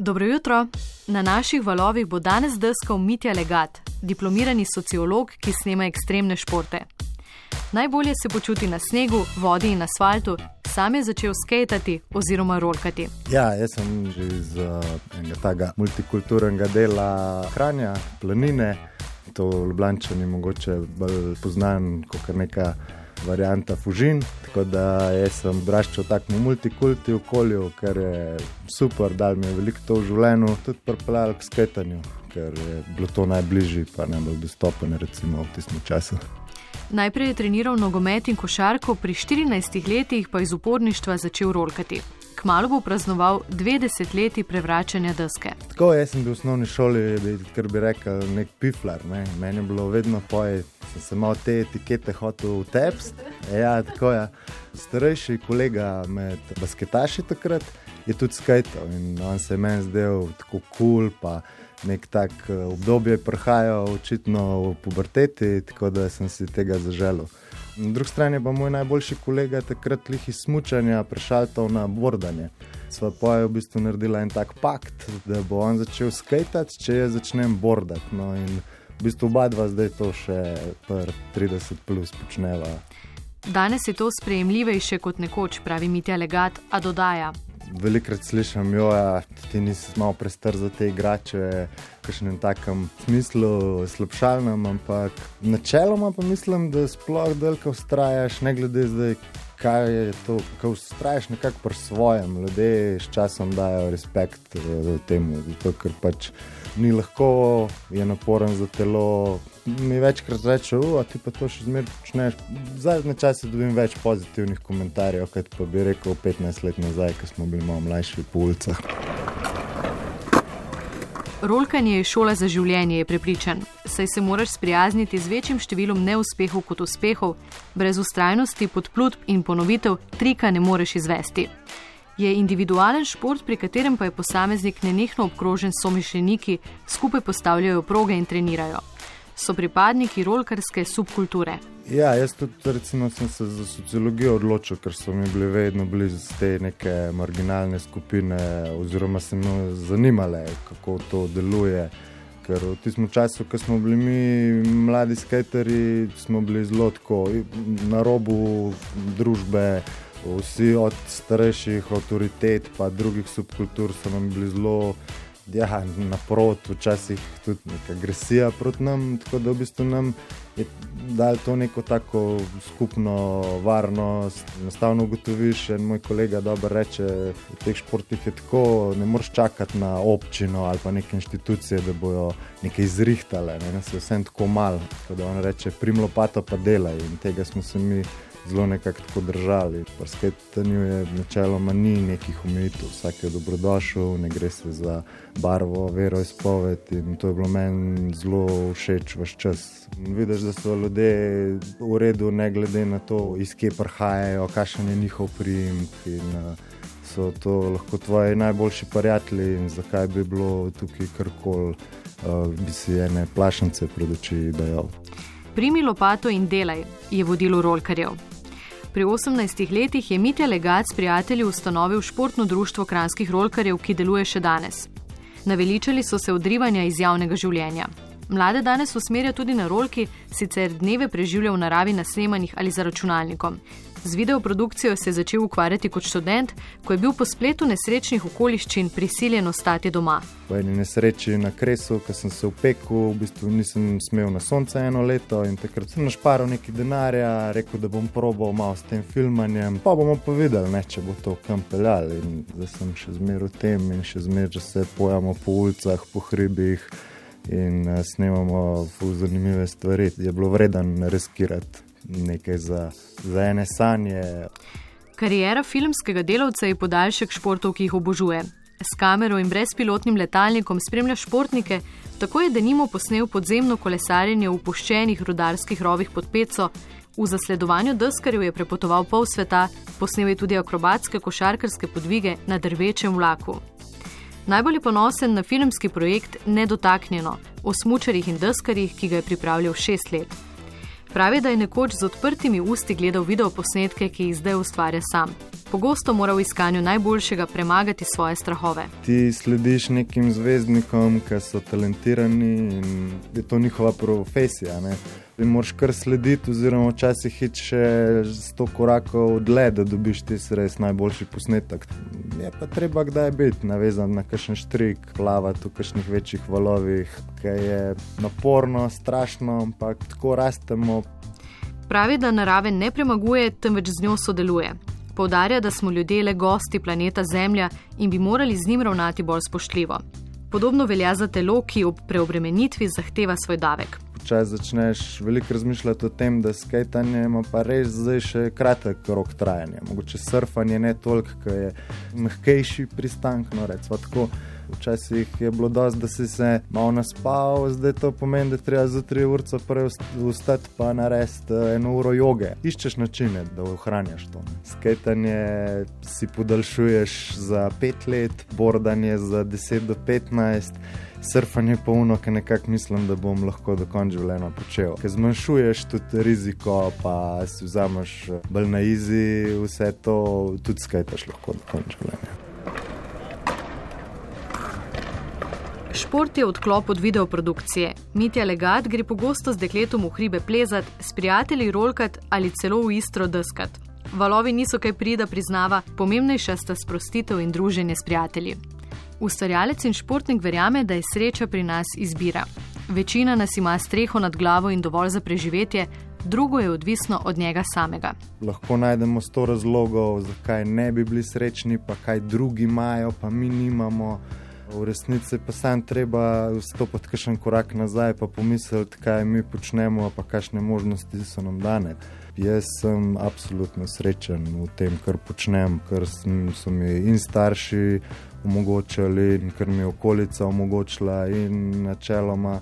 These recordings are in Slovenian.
Dobro jutro. Na naših valovih bo danes deskal Mitja Legat, diplomirani sociolog, ki snema ekstremne športe. Najbolje se počuti na snegu, vodi in asfaltu, sam je začel skejtati oziroma rolkati. Ja, jaz sem že iz uh, enega takega multikulturnega dela Hranja, planine. To v Ljubljani mogoče bolj poznan kot neka varianta Fužin. Tako da sem odraščal v takem multikulti okolju, ker je super, da mi je veliko to v življenju, tudi pripeljal k skajtanju, ker je bilo to najbližje, pa najbolj dostopno, recimo v tistem času. Najprej je treniral nogomet in košarko, pri 14 letih pa iz uporništva začel rolkati. Kmalo bo praznoval dve desetletji prevračanja deske. Tako jaz sem bil v osnovni šoli, ker bi rekel, nek piflar. Ne? Meni je bilo vedno poje, sem se malo te etikete hotel v tepst. Ja, tako je. Starejši kolega med basketaši takrat je tudi skajtal in on se je meni zdel tako kul. Cool, Nek tak eh, obdobje prihaja, očitno v puberteti, tako da sem si tega zaželel. Na drugi strani pa moj najboljši kolega takrat lih iz smutanja prešaltal na bordanje. Sva pa je v bistvu naredila en tak pakt, da bo on začel skajtati, če jaz začnem bordati. No, in v bistvu oba dva zdaj to še pr 30 plus počneva. Danes je to sprejemljivejše kot nekoč, pravi Mitja Legat, a dodaja velikrat slišim, da ja, ti nisi malo prestar za te igrače, kakšnem takem smislu, slabšalnem, ampak načeloma pa mislim, da sploh delka ustrajaš, ne glede zdaj, kaj je to, kaj ustrajaš nekako pri svojem. Ljudje s časom dajo respekt eh, temu, zato ker pač ni lahko, je naporen za telo. Mi večkrat rečejo, da ti pa to še zmeraj počneš. Zadnje čase dobim več pozitivnih komentarjev, kot pa bi rekel 15 let nazaj, ko smo bili malo mlajši po ulicah. Rolkanje je šola za življenje, je prepričan. Saj se moraš sprijazniti z večjim številom neuspehov kot uspehov, brez ustrajnosti, podplutb in ponovitev trika ne moreš izvesti je individualen šport, pri katerem pa je posameznik nenehno obkrožen s somišljeniki, skupaj postavljajo proge in trenirajo. So pripadniki rolkarske subkulture. Ja, jaz tudi recimo, sem se za sociologijo odločil, ker so mi bili vedno blizu te neke marginalne skupine, oziroma se me zanimale, kako to deluje. Ker v tistem času, ko smo bili mi mladi skateri, smo bili zelo na robu družbe. Vsi od starejših avtoritet, pa drugih subkultur so nam bili zelo ja, naproti, včasih tudi neka agresija proti nam. Tako da v bistvu nam je dal to neko tako skupno varnost. Enostavno ugotoviš, in moj kolega dobro reče, v teh športih je tako, ne moreš čakati na občino ali pa neke inštitucije, da bojo nekaj izrihtale. Ne, ne se vsem tako malo. Tako da on reče, primlo pato pa delaj in tega smo se mi zelo nekako držali. Pri skajtanju je načeloma ni nekih omejitev, vsak je dobrodošel, ne gre se za barvo, vero, izpoved in to je bilo meni zelo všeč vse čas. Vidiš, da so ljudje v redu, ne glede na to, iz kje prihajajo, kakšen je njihov prijem. So to lahko tvoji najboljši prijatelji in zakaj bi bilo tukaj karkoli, uh, bi si ene plašence pred oči dajal. Primi lopato in delaj je vodilo rolkarjev. Pri 18 letih je Mitja Legac s prijatelji ustanovil športno društvo kranskih rolkarjev, ki deluje še danes. Naveličali so se odrivanja iz javnega življenja. Mlade danes usmerja tudi na rolki, sicer dneve preživlja v naravi na snemanjih ali za računalnikom. Z videoprodukcijo se je začel ukvarjati kot študent, ko je bil po spletu nesrečnih okoliščin prisiljen ostati doma. Po eni nesreči na kresu, ko sem se upekel, v bistvu nisem smel na sonce eno leto in takrat sem našparil nekaj denarja, rekel, da bom probal malo s tem filmanjem, pa bomo pa videli, ne, če bo to kam peljali. In zdaj sem še zmeraj v tem in še zmeraj se pojamo po ulicah, po hribih in uh, snemamo zanimive stvari. Je bilo vredno riskirati nekaj za, za ene sanje. Karijera filmskega delavca je podaljšek športov, ki jih obožuje. S kamero in brezpilotnim letalnikom spremlja športnike, tako je denimo posnel podzemno kolesarjenje v poščenih rudarskih rovih pod Peco, v zasledovanju deskarjev je prepotoval pol sveta, posnel je tudi akrobatske košarkarske podvige na drvečem vlaku. Najbolj je ponosen na filmski projekt Nedotaknjeno o smučarjih in deskarjih, ki ga je pripravljal šest let. Pravi, da je nekoč z odprtimi usti gledal video posnetke, ki jih zdaj ustvarja sam. pogosto mora v iskanju najboljšega premagati svoje strahove. Ti slediš nekim zvezdnikom, ki so talentirani in je to njihova profesija. Ne? In moraš kar slediti, oziroma včasih hiti še sto korakov dlje, da dobiš ti res najboljši posnetek. Je pa treba kdaj biti navezan na kakšen štrik, plavati v kakšnih večjih valovih, ki je naporno, strašno, ampak tako rastemo. Pravi, da narave ne premaguje, temveč z njo sodeluje. Poudarja, da smo ljudje le gosti planeta Zemlja in bi morali z njim ravnati bolj spoštljivo. Podobno velja za telo, ki ob preobremenitvi zahteva svoj davek. Včasih začneš veliko razmišljati o tem, da skajtanje ima pa res zdaj še kratek rok trajanja. Mogoče surfanje ne toliko, ker je mehkejši pristank, no recimo tako. Včasih je bilo dosti, da si se malo naspal, zdaj to pomeni, da treba za tri ure prej vstati pa narediti eh, eno uro joge. Iščeš načine, da ohranjaš to. Skajtanje si podaljšuješ za pet let, bordanje za 10 do 15. Surfanje je polno, ki nekako mislim, da bom lahko do konca življenja počel. Ker zmanjšuješ tudi riziko, pa si vzameš bolj na izi, vse to tudi skajtaš lahko do konca življenja. Šport je odklop od videoprodukcije. Mitja Legat gre pogosto z dekletom v hribe plezat, s prijatelji rolkat ali celo v istro deskat. Valovi niso kaj prida, priznava, pomembnejša sta sprostitev in druženje s prijatelji. Ustvarjalec in športnik verjame, da je sreča pri nas izbira. Večina nas ima streho nad glavo in dovolj za preživetje, drugo je odvisno od njega samega. Lahko najdemo sto razlogov, zakaj ne bi bili srečni, pa kaj drugi imajo, pa mi nimamo. V resnici pa sam treba stopiti kakšen korak nazaj in pomisliti, kaj mi počnemo, pa kakšne možnosti so nam dane. Jaz sem absolutno srečen v tem, kar počnem, ker so mi in starši omogočili, in kar mi je okolica omogočila, in načeloma,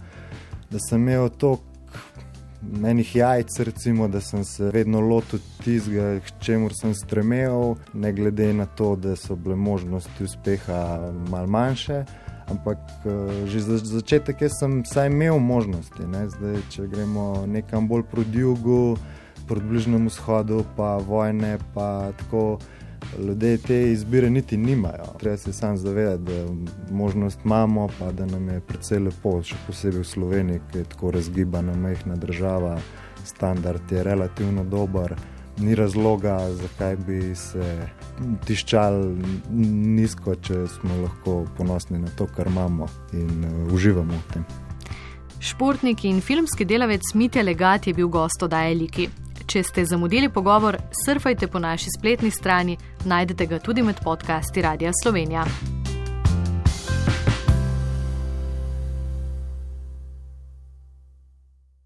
da sem imel to menih jajc, recimo, da sem se vedno lotil tistega, k čemu sem stremel, ne glede na to, da so bile možnosti uspeha mal manjše. Ampak eh, že za začetek sem vsaj imel možnosti. Zdaj, če gremo nekam bolj proti jugu, proti bližnjemu vzhodu, pa vojne, pa tako ljudje te izbire niti nimajo. Treba se sam zavedati, da možnost imamo, pa da nam je predvsej lepo, še posebej v Sloveniji, ki je tako razgibana, majhna država, standard je relativno dober. Ni razloga, zakaj bi se tiščali nizko, če smo lahko ponosni na to, kar imamo in uh, uživamo v tem. Športnik in filmski delavec Mitja Legat je bil gost oddaje Liki. Če ste zamudili pogovor, surfajte po naši spletni strani, najdete ga tudi med podcasti Radia Slovenija.